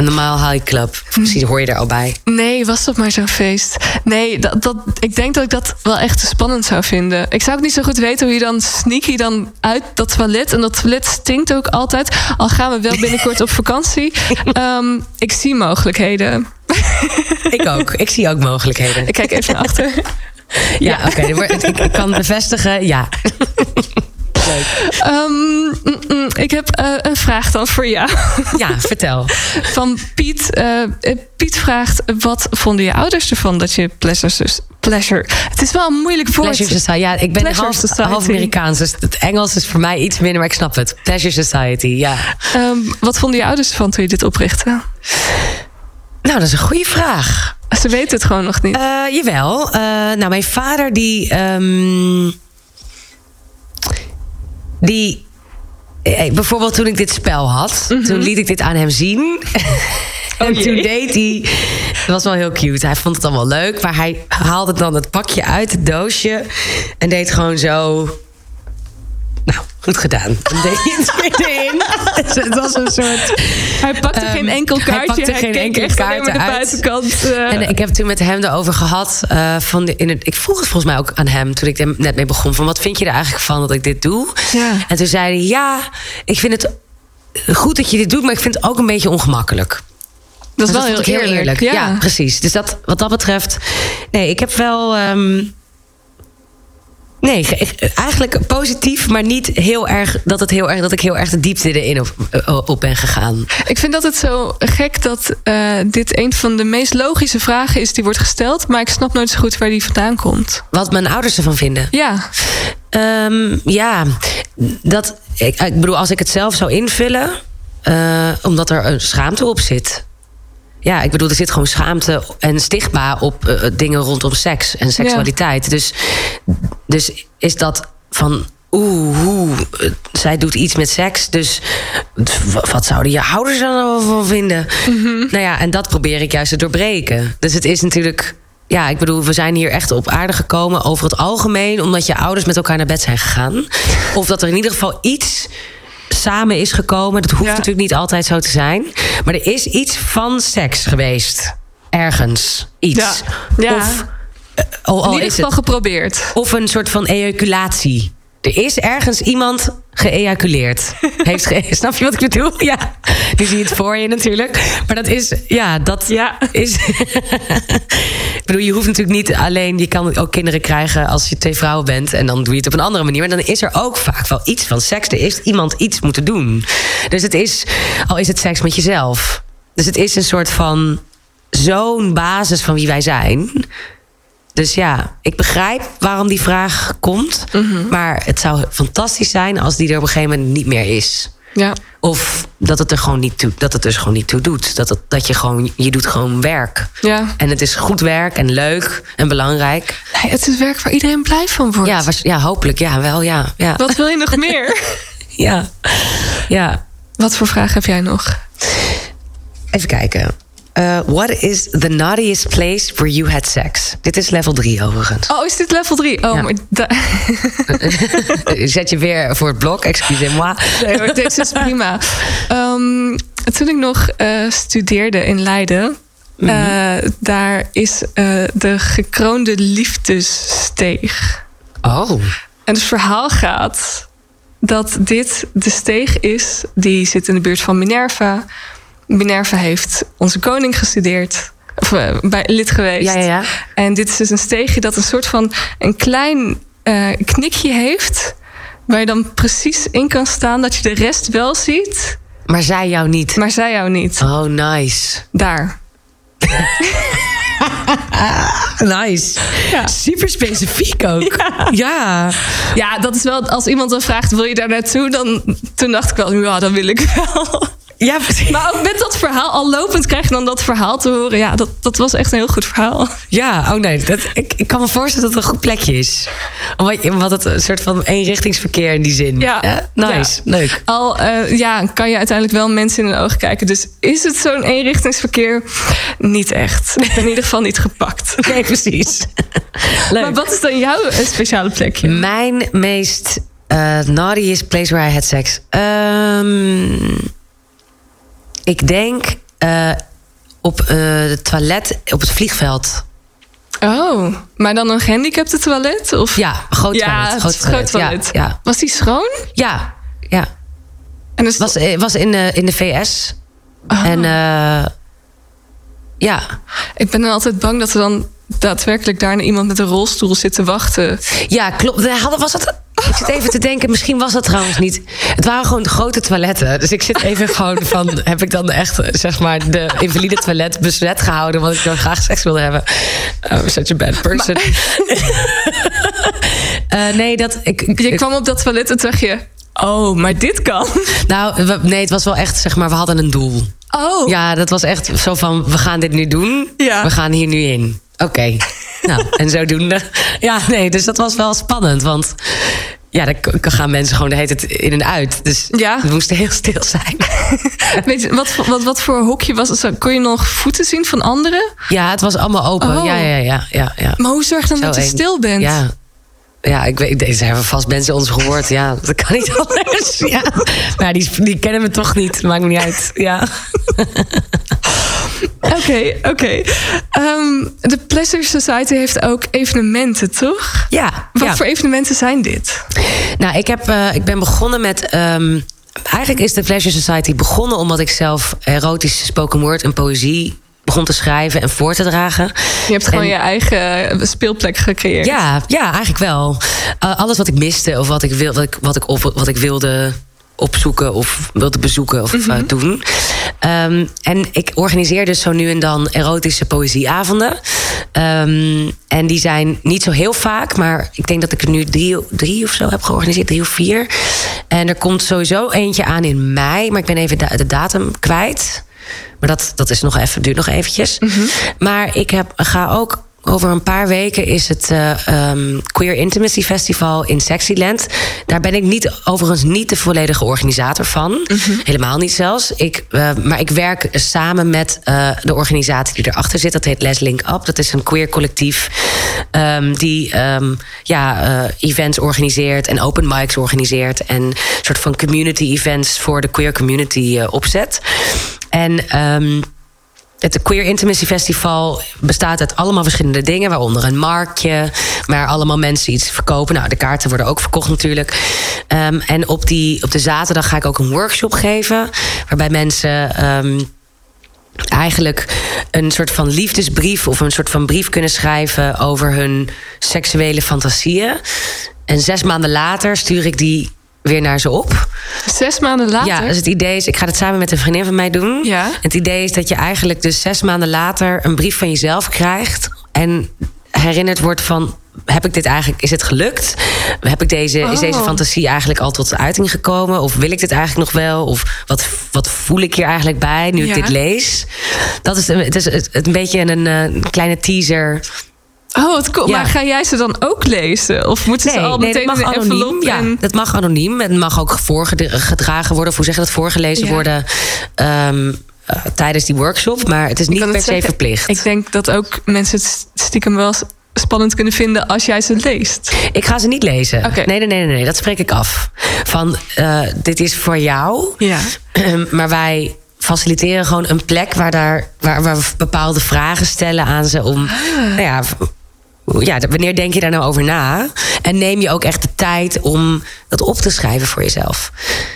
Een normaal high club. Misschien hoor je er al bij. Nee, was dat maar zo'n feest? Nee, dat, dat, ik denk dat ik dat wel echt te spannend zou vinden. Ik zou ook niet zo goed weten hoe je dan sneaky dan uit dat toilet. En dat toilet stinkt ook altijd. Al gaan we wel binnenkort op vakantie. Ehm, ik zie mogelijkheden. Ik ook. ik zie ook mogelijkheden. Ik kijk even naar achter. ja, oké. ik kan bevestigen, ja. Ehm, mm, mm, ik heb eh, een vraag dan voor jou. Ja, vertel. Van Piet. Eh, eh, Piet vraagt: wat vonden je ouders ervan dat je pleasure. pleasure het is wel een moeilijk woord. Pleasure Society. Ja, ik ben half, Amerikaans. Dus het Engels is voor mij iets minder, maar ik snap het. Pleasure Society, ja. Ehm, wat vonden je ouders ervan toen je dit oprichtte? Nou, dat is een goede vraag. Ze weten het gewoon nog niet. Eh, jawel. Nou, mijn vader die. ehm, die. eh, bijvoorbeeld toen ik dit spel had, toen liet ik dit aan hem zien. en jee. toen deed hij. Dat was wel heel cute. Hij vond het dan wel leuk. Maar hij haalde dan het pakje uit het doosje. En deed gewoon zo. Goed gedaan. Hij het weer erin. Dus het was een soort. hij pakte ehm, geen enkel hij kaartje. pakte geen alleen maar de buitenkant. eh. En ik heb toen met hem erover gehad. eh, van de, in het, ik vroeg het volgens mij ook aan hem toen ik er net mee begon. Van wat vind je er eigenlijk van dat ik dit doe? Ja. En toen zei hij: Ja, ik vind het goed dat je dit doet, maar ik vind het ook een beetje ongemakkelijk. dat is Dus wel heel eerlijk. Ja. precies. Dus dat, wat dat betreft. Nee, ik heb wel. ehm, Nee, ge- eigenlijk positief, maar niet heel erg dat, het heel erg, dat ik heel erg de diepte erin op, eh, op ben gegaan. Ik vind dat het zo gek dat eh, dit een van de meest logische vragen is die wordt gesteld. Maar ik snap nooit zo goed waar die vandaan komt. Wat mijn ouders ervan vinden. Ja, Ehm, ja, dat, ik, ik bedoel, als ik het zelf zou invullen, eh, omdat er een schaamte op zit. Ja, ik bedoel, er zit gewoon schaamte en stigma op eh, dingen rondom seks en seksualiteit. Dus, dus is dat van. Oeh, eh, zij doet iets met seks, dus wat zouden je ouders er dan wel van vinden? Nou ja, en dat probeer ik juist te doorbreken. Dus het is natuurlijk ja, ik bedoel, we zijn hier echt op aarde gekomen over het algemeen, omdat je ouders met elkaar naar bed zijn gegaan. Of dat er in ieder geval iets samen is gekomen. Dat hoeft Ja. natuurlijk niet altijd zo te zijn. Maar er is iets van seks geweest. Ergens. Iets. Ja. Ja. Of, in ieder is geval het, geprobeerd. of een soort van ejaculatie. Er is ergens iemand geëjaculeerd. Heeft ge Snap je wat ik bedoel? Ja. Nu zie je het voor je natuurlijk. Maar dat is, ja, dat Ja. is. ik bedoel, je hoeft natuurlijk niet alleen. Je kan ook kinderen krijgen als je twee vrouwen bent. En dan doe je het op een andere manier. Maar dan is er ook vaak wel iets van seks. Er is iemand iets moeten doen. Dus het is, al is het seks met jezelf. Dus het is een soort van zo'n basis van wie wij zijn. Dus ja, ik begrijp waarom die vraag komt. Maar het zou fantastisch zijn als die er op een gegeven moment niet meer is. Ja. Of dat het er gewoon niet toe, dat het dus gewoon niet toe doet. Dat, het, dat je gewoon, je doet gewoon werk. Ja. En het is goed werk en leuk en belangrijk. Nee, het is werk waar iedereen blij van wordt. Ja, was, ja hopelijk. Ja, wel, ja. Ja. Wat wil je nog meer? ja. ja. Wat voor vraag heb jij nog? Even kijken. Uh, what is the naughtiest place where you had sex? Dit is level 3 overigens. Oh, is dit level 3? Oh, Ja. maar da- Zet je weer voor het blok, excusez-moi. nee, hoor, deze is prima. Ehm, toen ik nog eh, studeerde in Leiden, eh, daar is eh, de gekroonde liefdessteeg. Oh. En het verhaal gaat dat dit de steeg is die zit in de buurt van Minerva. Minerva heeft onze koning gestudeerd. Of eh, bij, lid geweest. Ja, ja, ja. En dit is dus een steegje dat een soort van een klein eh, knikje heeft. Waar je dan precies in kan staan dat je de rest wel ziet. Maar zij jou niet. Maar zij jou niet. Oh, nice. Daar. Nice. Ja. Super specifiek ook. Ja. Ja, dat is wel. Als iemand dan vraagt: wil je daar naartoe? Dan toen dacht ik wel, ja, dan wil ik wel. Ja, precies. Maar ook met dat verhaal, al lopend krijg je dan dat verhaal te horen. Ja, dat, dat was echt een heel goed verhaal. Ja, oh nee. Dat, ik, ik kan me voorstellen dat het een goed plekje is. Omdat, het een soort van eenrichtingsverkeer in die zin. Ja. nice. Leuk. Al eh, ja, kan je uiteindelijk wel mensen in de ogen kijken. Dus is het zo'n eenrichtingsverkeer? Niet echt. In ieder geval niet gepakt. Nee, precies. Leuk. Maar wat is dan jouw eh, speciale plekje? Mijn meest eh naughtiest place where I had sex. Ehm, ik denk eh, op eh, het toilet op het vliegveld. Oh, maar dan een gehandicapte toilet? Of? Ja, groot ja, toilet. het Groot toilet. toilet. Ja, ja, Was die schoon? ja, ja. En dus, Was, eh, was in, de, in de VS. Oh. En eh, ja. Ik ben dan altijd bang dat er dan daadwerkelijk daarna iemand met een rolstoel zit te wachten. ja, klopt. Was dat, ik zit even te denken, misschien was dat trouwens niet. Het waren gewoon grote toiletten. Dus ik zit even gewoon van... heb ik dan echt, zeg maar, de invalide toilet bezet gehouden... want ik dan graag seks wilde hebben. I'm such a bad person. Eh, nee, dat... Ik, ik- Je kwam op dat toilet en dacht je... Oh, maar dit kan. nou, we- nee, het was wel echt, zeg maar, we hadden een doel. Oh, Ja, dat was echt zo van, we gaan dit nu doen. Ja. We gaan hier nu in. Oké. nou, en zodoende. Ja, nee, dus dat was wel spannend. Want ja, dan gaan mensen gewoon de hele tijd in en uit. Dus Ja. we moesten heel stil zijn. Weet je, wat, voor- wat, wat voor hokje was het? Kon je nog voeten zien van anderen? Ja, het was allemaal open. Oh. Ja, ja, ja, ja, ja. Maar hoe zorg je dan Zo dat je stil bent? Ja. Ja, ik weet, deze hebben vast mensen ons gehoord. Ja, dat kan niet anders. Ja. Maar die, die kennen we toch niet. Maakt me niet uit. Ja. Oké, oké. Ehm, de Pleasure Society heeft ook evenementen, toch? Ja. Wat ja. voor evenementen zijn dit? Nou, ik, heb, eh, ik ben begonnen met. ehm, eigenlijk is de Pleasure Society begonnen omdat ik zelf erotische spoken word en poëzie begon te schrijven en voor te dragen. Je hebt gewoon je eigen speelplek gecreëerd. Ja, ja eigenlijk wel. Uh, alles wat ik miste of wat ik, wil, wat ik, wat ik, op, wat ik wilde opzoeken of wilde bezoeken of mm doen. Um, en ik organiseer dus zo nu en dan erotische poëzieavonden. Um, en die zijn niet zo heel vaak, maar ik denk dat ik er nu drie, drie of zo heb georganiseerd, drie of vier. En er komt sowieso eentje aan in mei, maar ik ben even de, datum kwijt. Maar dat, dat is nog even, duurt nog eventjes. Mm -hmm. Maar ik heb, ga ook over een paar weken is het uh, um, Queer Intimacy Festival in Sexyland. Daar ben ik niet, overigens niet de volledige organisator van. Mm -hmm. Helemaal niet zelfs. Ik, uh, maar ik werk samen met uh, de organisatie die erachter zit. Dat heet Les Link Up. Dat is een queer collectief um, die um, ja, events organiseert en open mics organiseert. En een soort van community events voor de queer community opzet. En het Queer Intimacy Festival bestaat uit allemaal verschillende dingen, waaronder een marktje, waar allemaal mensen iets verkopen. Nou, de kaarten worden ook verkocht natuurlijk. Um, en op, die, op de zaterdag ga ik ook een workshop geven, waarbij mensen. Um, eigenlijk een soort van liefdesbrief of een soort van brief kunnen schrijven over hun seksuele fantasieën. En zes maanden later stuur ik die weer naar ze op. Zes maanden later? Ja, dus het idee is, ik ga het samen met een vriendin van mij doen. Ja. Het idee is dat je eigenlijk dus zes maanden later een brief van jezelf krijgt. En herinnerd wordt van. Heb ik dit eigenlijk, is het gelukt? Heb ik deze, Is deze oh. fantasie eigenlijk al tot uiting gekomen? Of wil ik dit eigenlijk nog wel? Of wat, wat voel ik hier eigenlijk bij nu ik dit lees? Dat is, het is een beetje een, een kleine teaser Oh, wat cool. Ja. Maar ga jij ze dan ook lezen? Of moeten nee, ze al meteen nee, dat mag anoniem. Ja, dat mag anoniem. Het mag ook voorgedragen worden, of hoe zeg je dat, voorgelezen ja. worden. Um, uh, tijdens die workshop. Maar het is niet per se zeggen, verplicht. Ik denk dat ook mensen het stiekem wel spannend kunnen vinden als jij ze leest. Ik ga ze niet lezen. Okay. Nee, nee, nee, nee, dat spreek ik af. Van uh, dit is voor jou. Ja. maar wij faciliteren gewoon een plek waar, daar, waar, waar we bepaalde vragen stellen aan ze om. Ah. Nou ja, ja, wanneer denk je daar nou over na? En neem je ook echt de tijd om dat op te schrijven voor jezelf.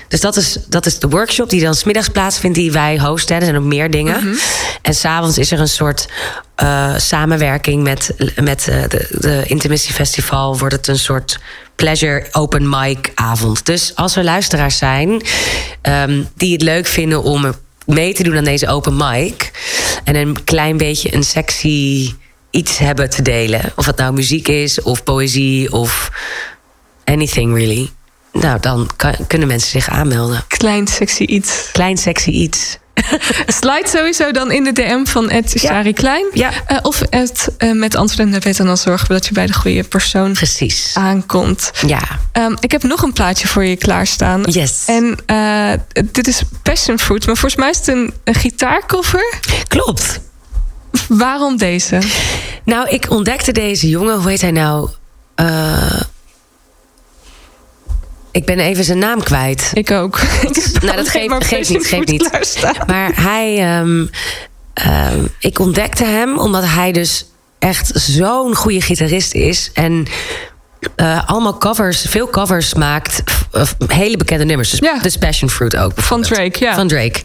Dus dat is, dat is de workshop die dan smiddags plaatsvindt, die wij hosten. Er zijn ook meer dingen. Mm -hmm. En s'avonds is er een soort uh, samenwerking met, met uh, de, de Intimacy Festival. Wordt het een soort pleasure open mic avond. Dus als er luisteraars zijn um, die het leuk vinden om mee te doen aan deze open mic. En een klein beetje een sexy iets hebben te delen. Of het nou muziek is, of poëzie, of anything really. Nou, dan kan, kunnen mensen zich aanmelden. Klein sexy iets. Klein sexy iets. Slide sowieso dan in de DM van Ed Shari Klein. Ja. Uh, of Ed uh, met antwoorden bed. En dan zorgen we dat je bij de goede persoon Precies. aankomt. Ja. Um, ik heb nog een plaatje voor je klaarstaan. Yes. En uh, dit is Passion Fruit. Maar volgens mij is het een, een gitaarcover. Klopt. Waarom deze? Nou, ik ontdekte deze jongen, hoe heet hij nou? Uh, ik ben even zijn naam kwijt. Ik ook. nou, dat geeft, geeft niet, geeft niet. Maar hij, um, um, ik ontdekte hem omdat hij dus echt zo'n goede gitarist is. En uh, allemaal covers, veel covers maakt. hele bekende nummers. Dus ja. Passion Fruit ook. Van Drake, ja. Van Drake.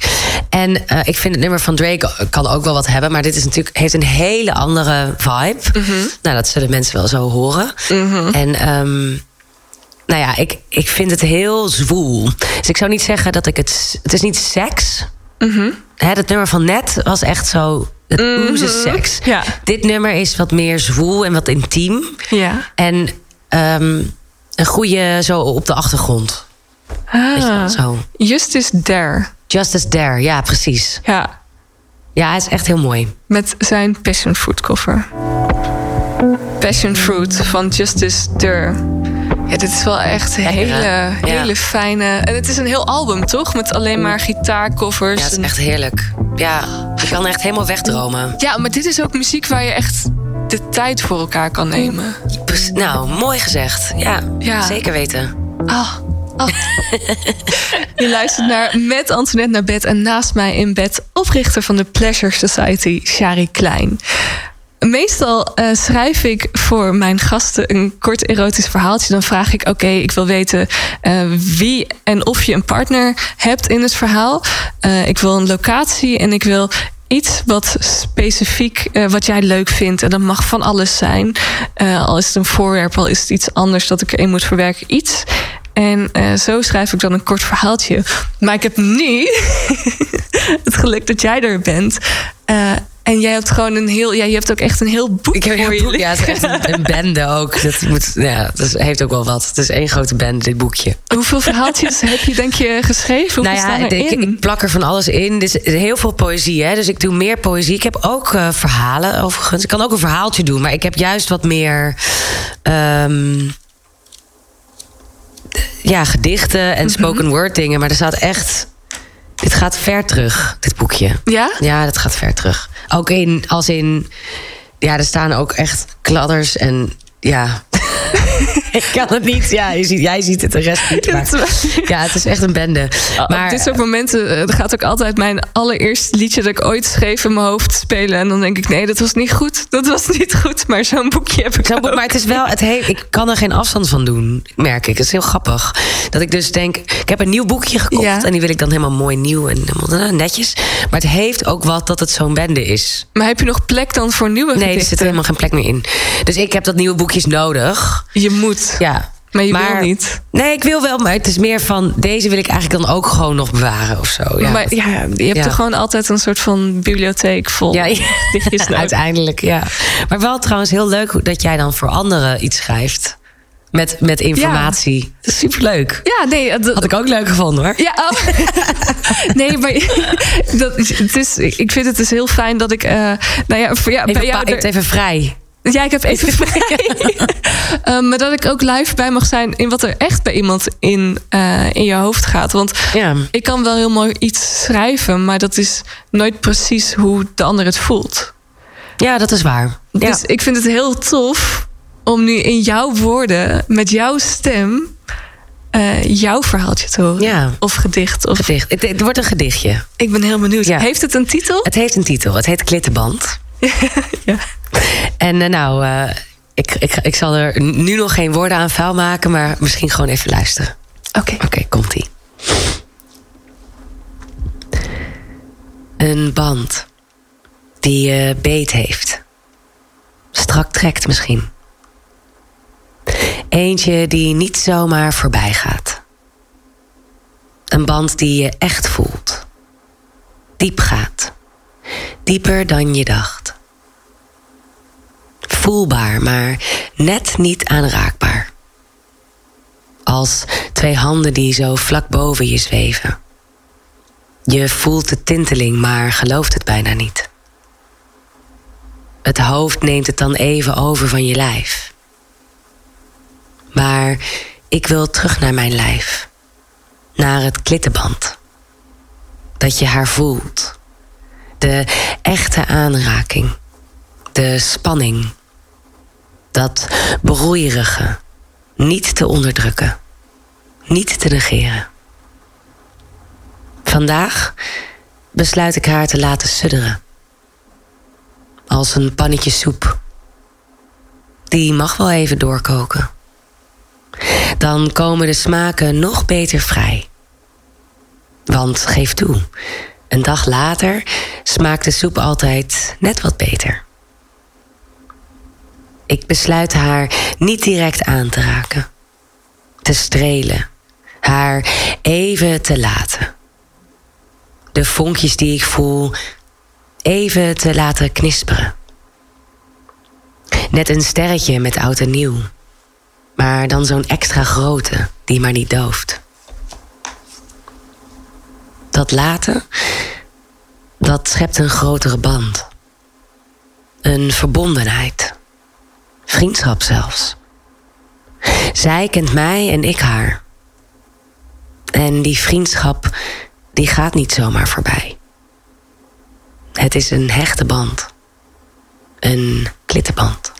En uh, ik vind het nummer van Drake kan ook wel wat hebben. Maar dit is natuurlijk, heeft een hele andere vibe. Mm -hmm. Nou, dat zullen mensen wel zo horen. Mm -hmm. En um, nou ja, ik, ik vind het heel zwoel. Dus ik zou niet zeggen dat ik het... Het is niet seks. Mm -hmm. Hè, dat nummer van net was echt zo... Het oeze seks. Ja. Dit nummer is wat meer zwoel en wat intiem. Ja. En um, een goede zo op de achtergrond. Ah, zo. Justice Dare. Justice Dare, ja, precies. Ja. Ja, hij is echt heel mooi. Met zijn Passion Fruit cover. Passion Fruit van Justice Dare. Ja, dit is wel echt een hele, hele fijne... En het is een heel album, toch? Met alleen maar gitaarcovers. Ja, het is echt heerlijk. Ja, je kan echt helemaal wegdromen. Ja, maar dit is ook muziek waar je echt de tijd voor elkaar kan nemen. Nou, mooi gezegd. Ja, ja. zeker weten. Oh. je luistert naar Met Antoinette naar bed en naast mij in bed oprichter van de Pleasure Society, Shari Klein. Meestal uh, schrijf ik voor mijn gasten een kort erotisch verhaaltje. Dan vraag ik: Oké, ik wil weten uh, wie en of je een partner hebt in het verhaal. Uh, ik wil een locatie en ik wil iets wat specifiek, wat jij leuk vindt. En dat mag van alles zijn. Al is het een voorwerp, al is het iets anders dat ik erin moet verwerken. Iets. En zo schrijf ik dan een kort verhaaltje. Maar ik heb nu het geluk dat jij er bent. En jij hebt gewoon een heel, ja, je hebt ook echt een heel boek ik heb voor je. Boek, ja, het is echt een, een bende ook. Dat, moet, ja, dat heeft ook wel wat. Het is één grote bende, dit boekje. Hoeveel verhaaltjes heb je, denk je, geschreven? Hoeveel nou ja, ik, ik, plak er van alles in. Dus heel veel poëzie, hè. Dus ik doe meer poëzie. Ik heb ook uh, verhalen, overigens. Ik kan ook een verhaaltje doen, maar ik heb juist wat meer... Um, ja, gedichten en mhm. spoken word dingen. Maar er staat echt dit gaat ver terug, dit boekje. Ja? Ja, dat gaat ver terug. Ook in, als in... Ja, er staan ook echt kladders en ja, ik kan het niet. Ja, je ziet, jij ziet het, de rest niet. Maar, ja, het is echt een bende. Maar, Op dit soort momenten uh, gaat ook altijd mijn allereerste liedje dat ik ooit schreef in mijn hoofd spelen. En dan denk ik, nee, dat was niet goed. Dat was niet goed. Maar zo'n boekje heb ik boek, Maar het is wel, het heeft, ik kan er geen afstand van doen, merk ik. Het is heel grappig. Dat ik dus denk, ik heb een nieuw boekje gekocht. En die wil ik dan helemaal mooi nieuw en helemaal netjes. Maar het heeft ook wat dat het zo'n bende is. Maar heb je nog plek dan voor nieuwe Nee, er zit helemaal geen plek meer in. Dus ik heb dat nieuwe boekjes nodig. Je moet. Ja. Maar je wil niet. Nee, ik wil wel, maar het is meer van deze wil ik eigenlijk dan ook gewoon nog bewaren of zo. Ja, maar ja, je hebt er gewoon altijd een soort van bibliotheek vol. Ja, uiteindelijk, ja. Maar wel trouwens heel leuk dat jij dan voor anderen iets schrijft. Met, met informatie. Ja. Dat is superleuk. Ja, nee. Dat had ik ook leuk gevonden hoor. Ja, oh. nee, maar dat, het is, ik vind het dus heel fijn dat ik. Uh, nou ja, voor, ja, even, bij jou. Er, even vrij. Ja, ik heb even vrij. um, maar dat ik ook live bij mag zijn in wat er echt bij iemand in, uh, in je hoofd gaat. Want ja. ik kan wel heel mooi iets schrijven, maar dat is nooit precies hoe de ander het voelt. Ja, dat is waar. Dus ik vind het heel tof om nu in jouw woorden, met jouw stem, uh, jouw verhaaltje te horen. Ja. Of gedicht. Of... Gedicht. Het, het wordt een gedichtje. Ik ben heel benieuwd. Ja. Heeft het een titel? Het heeft een titel. Het heet Klittenband. ja. En uh, nou, uh, ik, ik, ik zal er nu nog geen woorden aan vuil maken, maar misschien gewoon even luisteren. Oké. Oké, okay, komt-ie. Een band die je beet heeft. Strak trekt misschien. Eentje die niet zomaar voorbij gaat. Een band die je echt voelt. Diep gaat. Dieper dan je dacht. Voelbaar, maar net niet aanraakbaar. Als twee handen die zo vlak boven je zweven. Je voelt de tinteling, maar gelooft het bijna niet. Het hoofd neemt het dan even over van je lijf. Maar ik wil terug naar mijn lijf. Naar het klittenband. Dat je haar voelt. De echte aanraking. De spanning. Dat broeierige. Niet te onderdrukken. Niet te negeren. Vandaag besluit ik haar te laten sudderen. Als een pannetje soep. Die mag wel even doorkoken. Dan komen de smaken nog beter vrij. Want geef toe, een dag later smaakt de soep altijd net wat beter. Ik besluit haar niet direct aan te raken, te strelen, haar even te laten. De vonkjes die ik voel even te laten knisperen. Net een sterretje met oud en nieuw. Maar dan zo'n extra grote die maar niet dooft. Dat laten, dat schept een grotere band. Een verbondenheid. Vriendschap zelfs. Zij kent mij en ik haar. En die vriendschap, die gaat niet zomaar voorbij. Het is een hechte band. Een klittenband.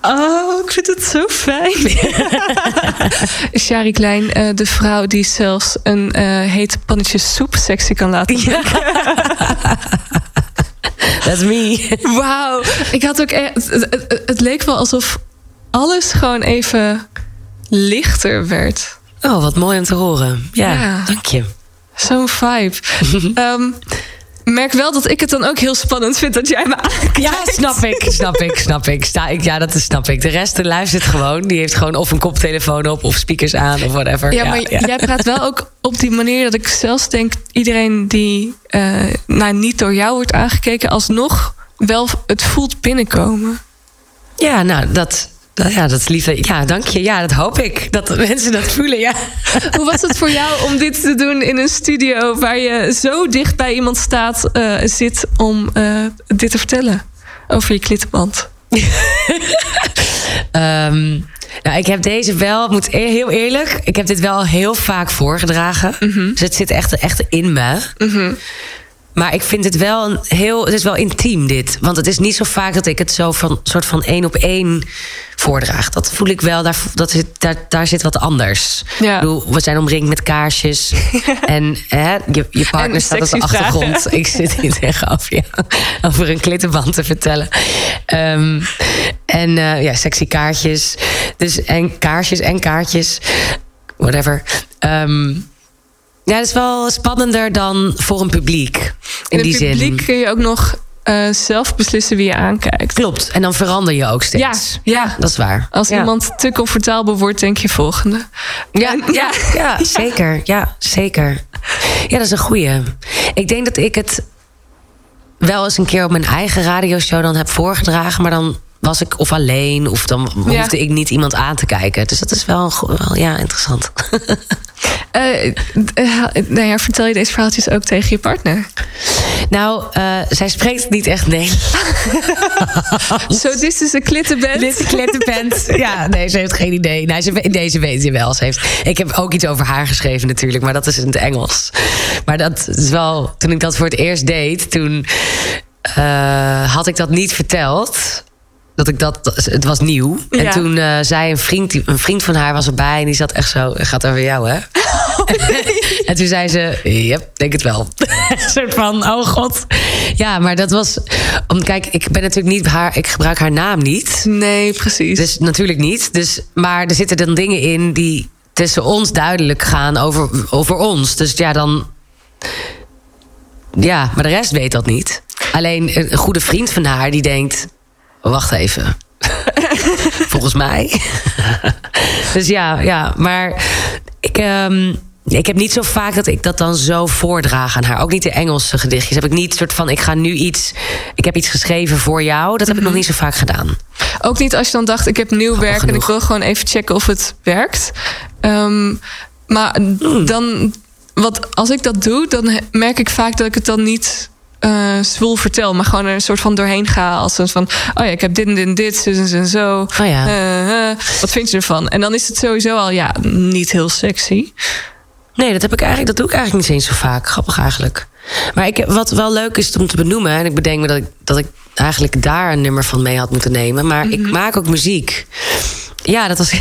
Oh, ik vind het zo fijn. Shari Klein, uh, de vrouw die zelfs een uh, hete pannetje soep sexy kan laten ja. That's me. Wauw. Ik had ook echt, het, het, het, leek wel alsof alles gewoon even lichter werd. Oh, wat mooi om te horen. Ja, ja. dank je. Zo'n vibe. um, merk wel dat ik het dan ook heel spannend vind dat jij me aankijkt. Ja, snap ik, snap ik, snap ik. Sta ik ja, dat is, snap ik. De rest luistert gewoon. Die heeft gewoon of een koptelefoon op of speakers aan of whatever. Ja, maar jij praat wel ook op die manier dat ik zelfs denk... iedereen die uh, nou, niet door jou wordt aangekeken... alsnog wel het voelt binnenkomen. Ja, nou, dat, ja, dat is lief. Ja, dank je. Ja, dat hoop ik. Dat mensen dat voelen, ja. Hoe was het voor jou om dit te doen in een studio... waar je zo dicht bij iemand staat, uh, zit om uh, dit te vertellen? Over je klittenband. um, nou, ik heb deze wel, moet e-, heel eerlijk... ik heb dit wel heel vaak voorgedragen. Mm -hmm. Dus het zit echt, echt in me. Mm -hmm. Maar ik vind het wel een heel. Het is wel intiem, dit. Want het is niet zo vaak dat ik het zo van soort van één op één voordraag. Dat voel ik wel, daar, dat zit, daar, daar zit wat anders. Ja. Bedoel, we zijn omringd met kaarsjes. en hè, je, je partner staat op de achtergrond. Vragen. Ik zit hier tegenover je over een klittenband te vertellen. Um, en uh, ja, sexy kaartjes. Dus en kaarsjes en kaartjes. Whatever. Um, ja, dat is wel spannender dan voor een publiek. In, in die zin. publiek kun je ook nog uh, zelf beslissen wie je aankijkt. Klopt. En dan verander je ook steeds. Ja, ja. dat is waar. Als ja. iemand te comfortabel wordt, denk je volgende. Ja, en, ja, ja, zeker. Ja, zeker. Ja, dat is een goeie. Ik denk dat ik het wel eens een keer op mijn eigen radioshow dan heb voorgedragen, maar dan was ik of alleen of dan hoefde ik niet iemand aan te kijken. Dus dat is wel, wel ja, interessant. Uh, uh, nou ja, vertel je deze verhaaltjes ook tegen je partner? Nou, uh, zij spreekt niet echt Nederlands. Zo, so dit is een klittenband? Dit is een klittenband. ja, nee, ze heeft geen idee. Nee, ze, deze weet je wel. Ze heeft, ik heb ook iets over haar geschreven natuurlijk, maar dat is in het Engels. Maar dat is wel, toen ik dat voor het eerst deed, toen had ik dat niet verteld dat ik dat, het was nieuw. Ja. En toen uh, zei een vriend, een vriend van haar was erbij en die zat echt zo, gaat over jou, hè? Oh, nee. en toen zei ze, yep, denk het wel. een soort van, oh god. Ja, maar dat was, om, kijk, ik ben natuurlijk niet haar, ik gebruik haar naam niet. Nee, precies. Dus natuurlijk niet. Dus, maar er zitten dan dingen in die tussen ons duidelijk gaan over, over ons. Dus ja, dan. Ja, maar de rest weet dat niet. Alleen een goede vriend van haar die denkt wacht even. Volgens mij. dus ja, ja, maar ik. Um, ik heb niet zo vaak dat ik dat dan zo voordraag aan haar. Ook niet de Engelse gedichtjes. Heb ik niet soort van, ik ga nu iets... Ik heb iets geschreven voor jou. Dat heb ik nog niet zo vaak gedaan. Ook niet als je dan dacht, ik heb nieuw werk... Genoeg. en ik wil gewoon even checken of het werkt. Um, maar hmm. dan... Wat, als ik dat doe, dan merk ik vaak dat ik het dan niet uh, zwoel vertel, maar gewoon er een soort van doorheen ga. Als een van, oh ja, ik heb dit en dit en dit, zus en zo. Oh ja. Uh, uh, wat vind je ervan? En dan is het sowieso al, ja, niet heel sexy. Nee, dat heb ik eigenlijk, dat doe ik eigenlijk niet eens zo vaak. Grappig eigenlijk. Maar ik, wat wel leuk is om te benoemen, en ik bedenk me dat ik, dat ik eigenlijk daar een nummer van mee had moeten nemen. Maar mm -hmm. ik maak ook muziek. Ja, dat was.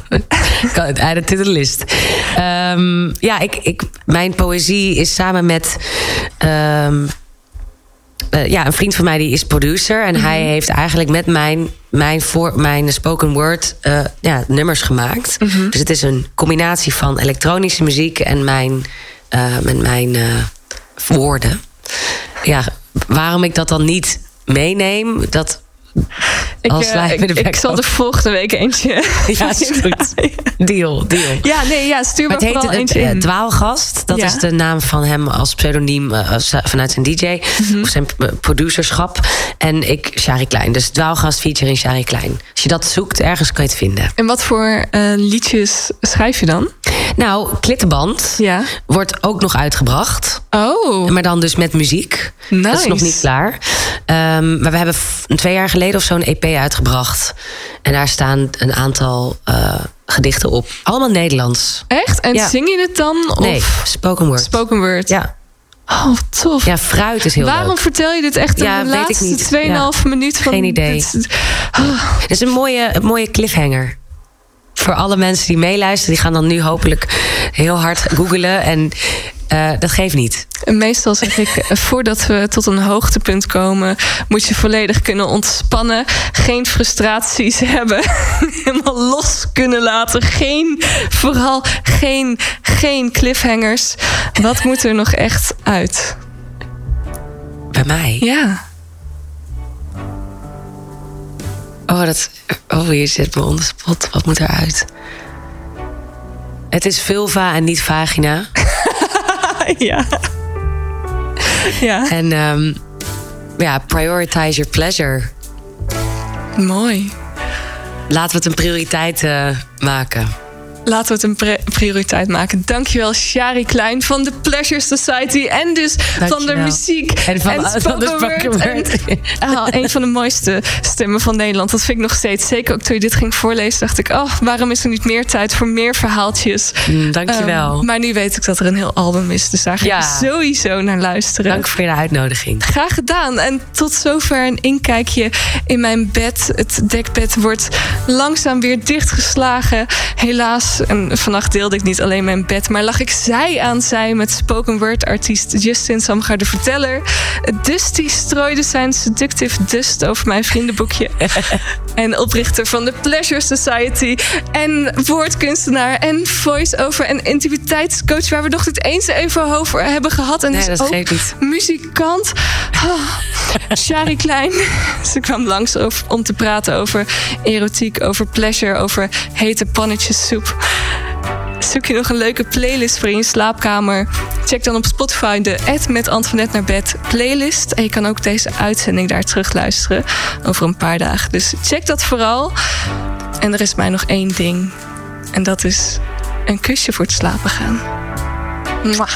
kan het uit de list. Um, ja, ik, ik, mijn poëzie is samen met. Um, uh, ja, een vriend van mij die is producer. En mm -hmm. hij heeft eigenlijk met mijn, mijn, voor, mijn spoken word uh, ja, nummers gemaakt. Mm -hmm. Dus het is een combinatie van elektronische muziek en mijn, uh, met mijn woorden. Ja, waarom ik dat dan niet meeneem, dat ik, uh, ik, ik zal de volgende week eentje. Ja, is goed. Deal, deal. Ja, nee, ja, stuur me vooral het eentje in. Dwaalgast, dat ja. is de naam van hem als pseudoniem uh, vanuit zijn DJ. Mm -hmm. Of zijn producerschap. En ik, Shari Klein. Dus Dwaalgast featuring Shari Klein. Als je dat zoekt, ergens kan je het vinden. En wat voor uh, liedjes schrijf je dan? Nou, Klittenband ja. wordt ook nog uitgebracht. Oh. Maar dan dus met muziek. Nice. Dat is nog niet klaar. Um, maar we hebben twee jaar geleden of zo een EP uitgebracht. En daar staan een aantal uh, gedichten op. Allemaal Nederlands. Echt? En ja. zing je het dan? Of? Nee, spoken word. Spoken word. Ja. Oh, tof. Ja, fruit is heel Waarom leuk. vertel je dit echt in ja, de laatste ik niet. 2,5 ja. minuut van... Geen idee. Dit, oh. Het is een mooie, een mooie cliffhanger. Voor alle mensen die meeluisteren, die gaan dan nu hopelijk heel hard googelen. En uh, dat geeft niet. Meestal zeg ik, voordat we tot een hoogtepunt komen, moet je volledig kunnen ontspannen. Geen frustraties hebben. Helemaal los kunnen laten. Geen, vooral geen, geen cliffhangers. Wat moet er nog echt uit? bij mij. Ja. Oh, dat. Oh, je zit me onder spot. Wat moet eruit? Het is vulva en niet vagina. ja. ja. En um, ja, prioritize your pleasure. Mooi. Laten we het een prioriteit uh, maken. Laten we het een prioriteit maken. Dankjewel, Shari Klein van de Pleasure Society. En dus van de muziek. En van, en van de spoken. En, een van de mooiste stemmen van Nederland. Dat vind ik nog steeds. Zeker ook toen je dit ging voorlezen, dacht ik... oh, waarom is er niet meer tijd voor meer verhaaltjes? Mm, dankjewel. Um, maar nu weet ik dat er een heel album is. Dus daar ga ja. ik sowieso naar luisteren. Dank voor je uitnodiging. Graag gedaan. En tot zover een inkijkje in mijn bed. Het dekbed wordt langzaam weer dichtgeslagen. Helaas en vannacht deelde ik niet alleen mijn bed, maar lag ik zij aan zij met spoken word artiest Justin Samgar de Verteller. Dusty strooide zijn seductive dust over mijn vriendenboekje. en oprichter van de Pleasure Society. En woordkunstenaar en voice-over en intimiteitscoach, waar we nog het eens even over hebben gehad. En nee, dus dat ook niet. muzikant. Oh, Shari Klein. Ze kwam langs om te praten over erotiek, over pleasure, over hete pannetjes soep. Zoek je nog een leuke playlist voor in je slaapkamer? Check dan op Spotify de Ed met Antoinette naar bed playlist. En je kan ook deze uitzending daar terugluisteren over een paar dagen. Dus check dat vooral. En er is mij nog één ding. En dat is een kusje voor het slapen gaan. Mwah.